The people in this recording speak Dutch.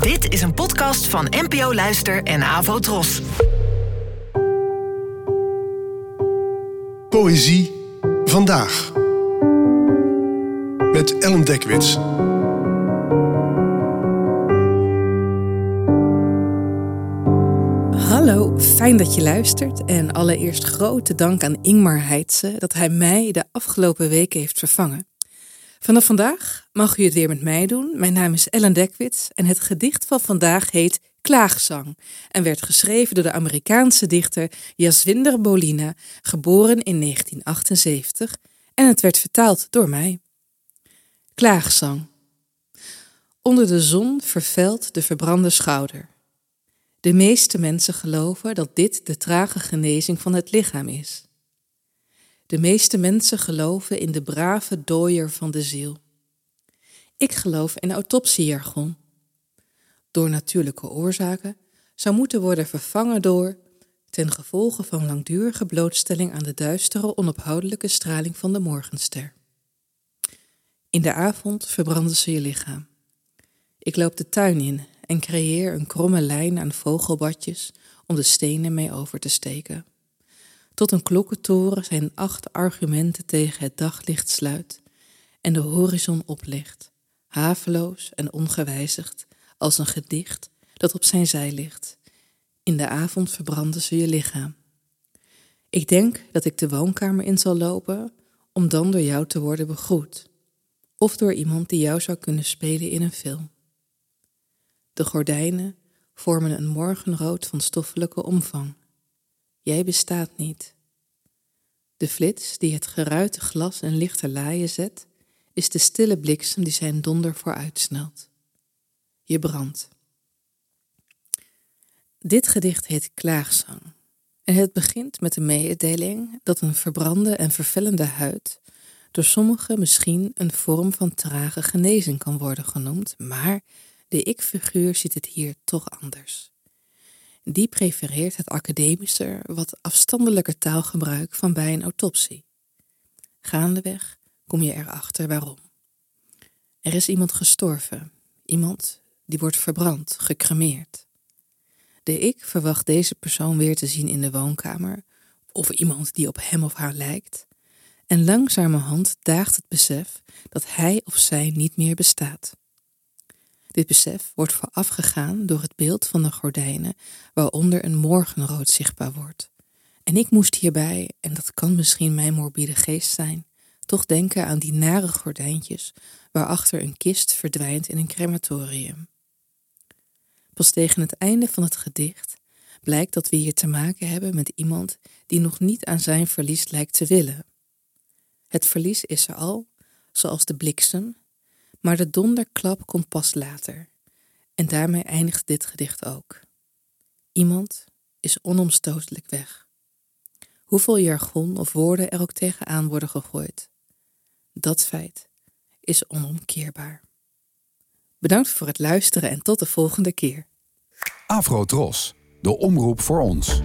Dit is een podcast van NPO Luister en Avo Tros. Poëzie vandaag. Met Ellen Dekwits. Hallo, fijn dat je luistert. En allereerst grote dank aan Ingmar Heitse dat hij mij de afgelopen weken heeft vervangen. Vanaf vandaag mag u het weer met mij doen. Mijn naam is Ellen Dekwits en het gedicht van vandaag heet Klaagzang en werd geschreven door de Amerikaanse dichter Jaswinder Bolina, geboren in 1978 en het werd vertaald door mij. Klaagzang. Onder de zon vervelt de verbrande schouder. De meeste mensen geloven dat dit de trage genezing van het lichaam is. De meeste mensen geloven in de brave dooier van de ziel. Ik geloof in autopsiejargon. Door natuurlijke oorzaken zou moeten worden vervangen door ten gevolge van langdurige blootstelling aan de duistere, onophoudelijke straling van de morgenster. In de avond verbranden ze je lichaam. Ik loop de tuin in en creëer een kromme lijn aan vogelbadjes om de stenen mee over te steken. Tot een klokkentoren zijn acht argumenten tegen het daglicht sluit en de horizon oplicht, haveloos en ongewijzigd als een gedicht dat op zijn zij ligt. In de avond verbranden ze je lichaam. Ik denk dat ik de woonkamer in zal lopen om dan door jou te worden begroet, of door iemand die jou zou kunnen spelen in een film. De gordijnen vormen een morgenrood van stoffelijke omvang. Jij bestaat niet. De flits die het geruite glas in lichte laaien zet, is de stille bliksem die zijn donder vooruitsnelt. Je brandt. Dit gedicht heet Klaagzang en het begint met de mededeling dat een verbrande en vervellende huid door sommigen misschien een vorm van trage genezing kan worden genoemd, maar de ik-figuur ziet het hier toch anders. Die prefereert het academischer, wat afstandelijker taalgebruik van bij een autopsie. Gaandeweg kom je erachter waarom. Er is iemand gestorven, iemand die wordt verbrand, gecremeerd. De ik verwacht deze persoon weer te zien in de woonkamer, of iemand die op hem of haar lijkt, en langzamerhand daagt het besef dat hij of zij niet meer bestaat. Dit besef wordt voorafgegaan door het beeld van de gordijnen waaronder een morgenrood zichtbaar wordt. En ik moest hierbij, en dat kan misschien mijn morbide geest zijn, toch denken aan die nare gordijntjes waarachter een kist verdwijnt in een crematorium. Pas tegen het einde van het gedicht blijkt dat we hier te maken hebben met iemand die nog niet aan zijn verlies lijkt te willen. Het verlies is er al, zoals de bliksem, maar de donderklap komt pas later. En daarmee eindigt dit gedicht ook. Iemand is onomstotelijk weg. Hoeveel jargon of woorden er ook tegenaan worden gegooid. Dat feit is onomkeerbaar. Bedankt voor het luisteren en tot de volgende keer. Afro Tros, de omroep voor ons.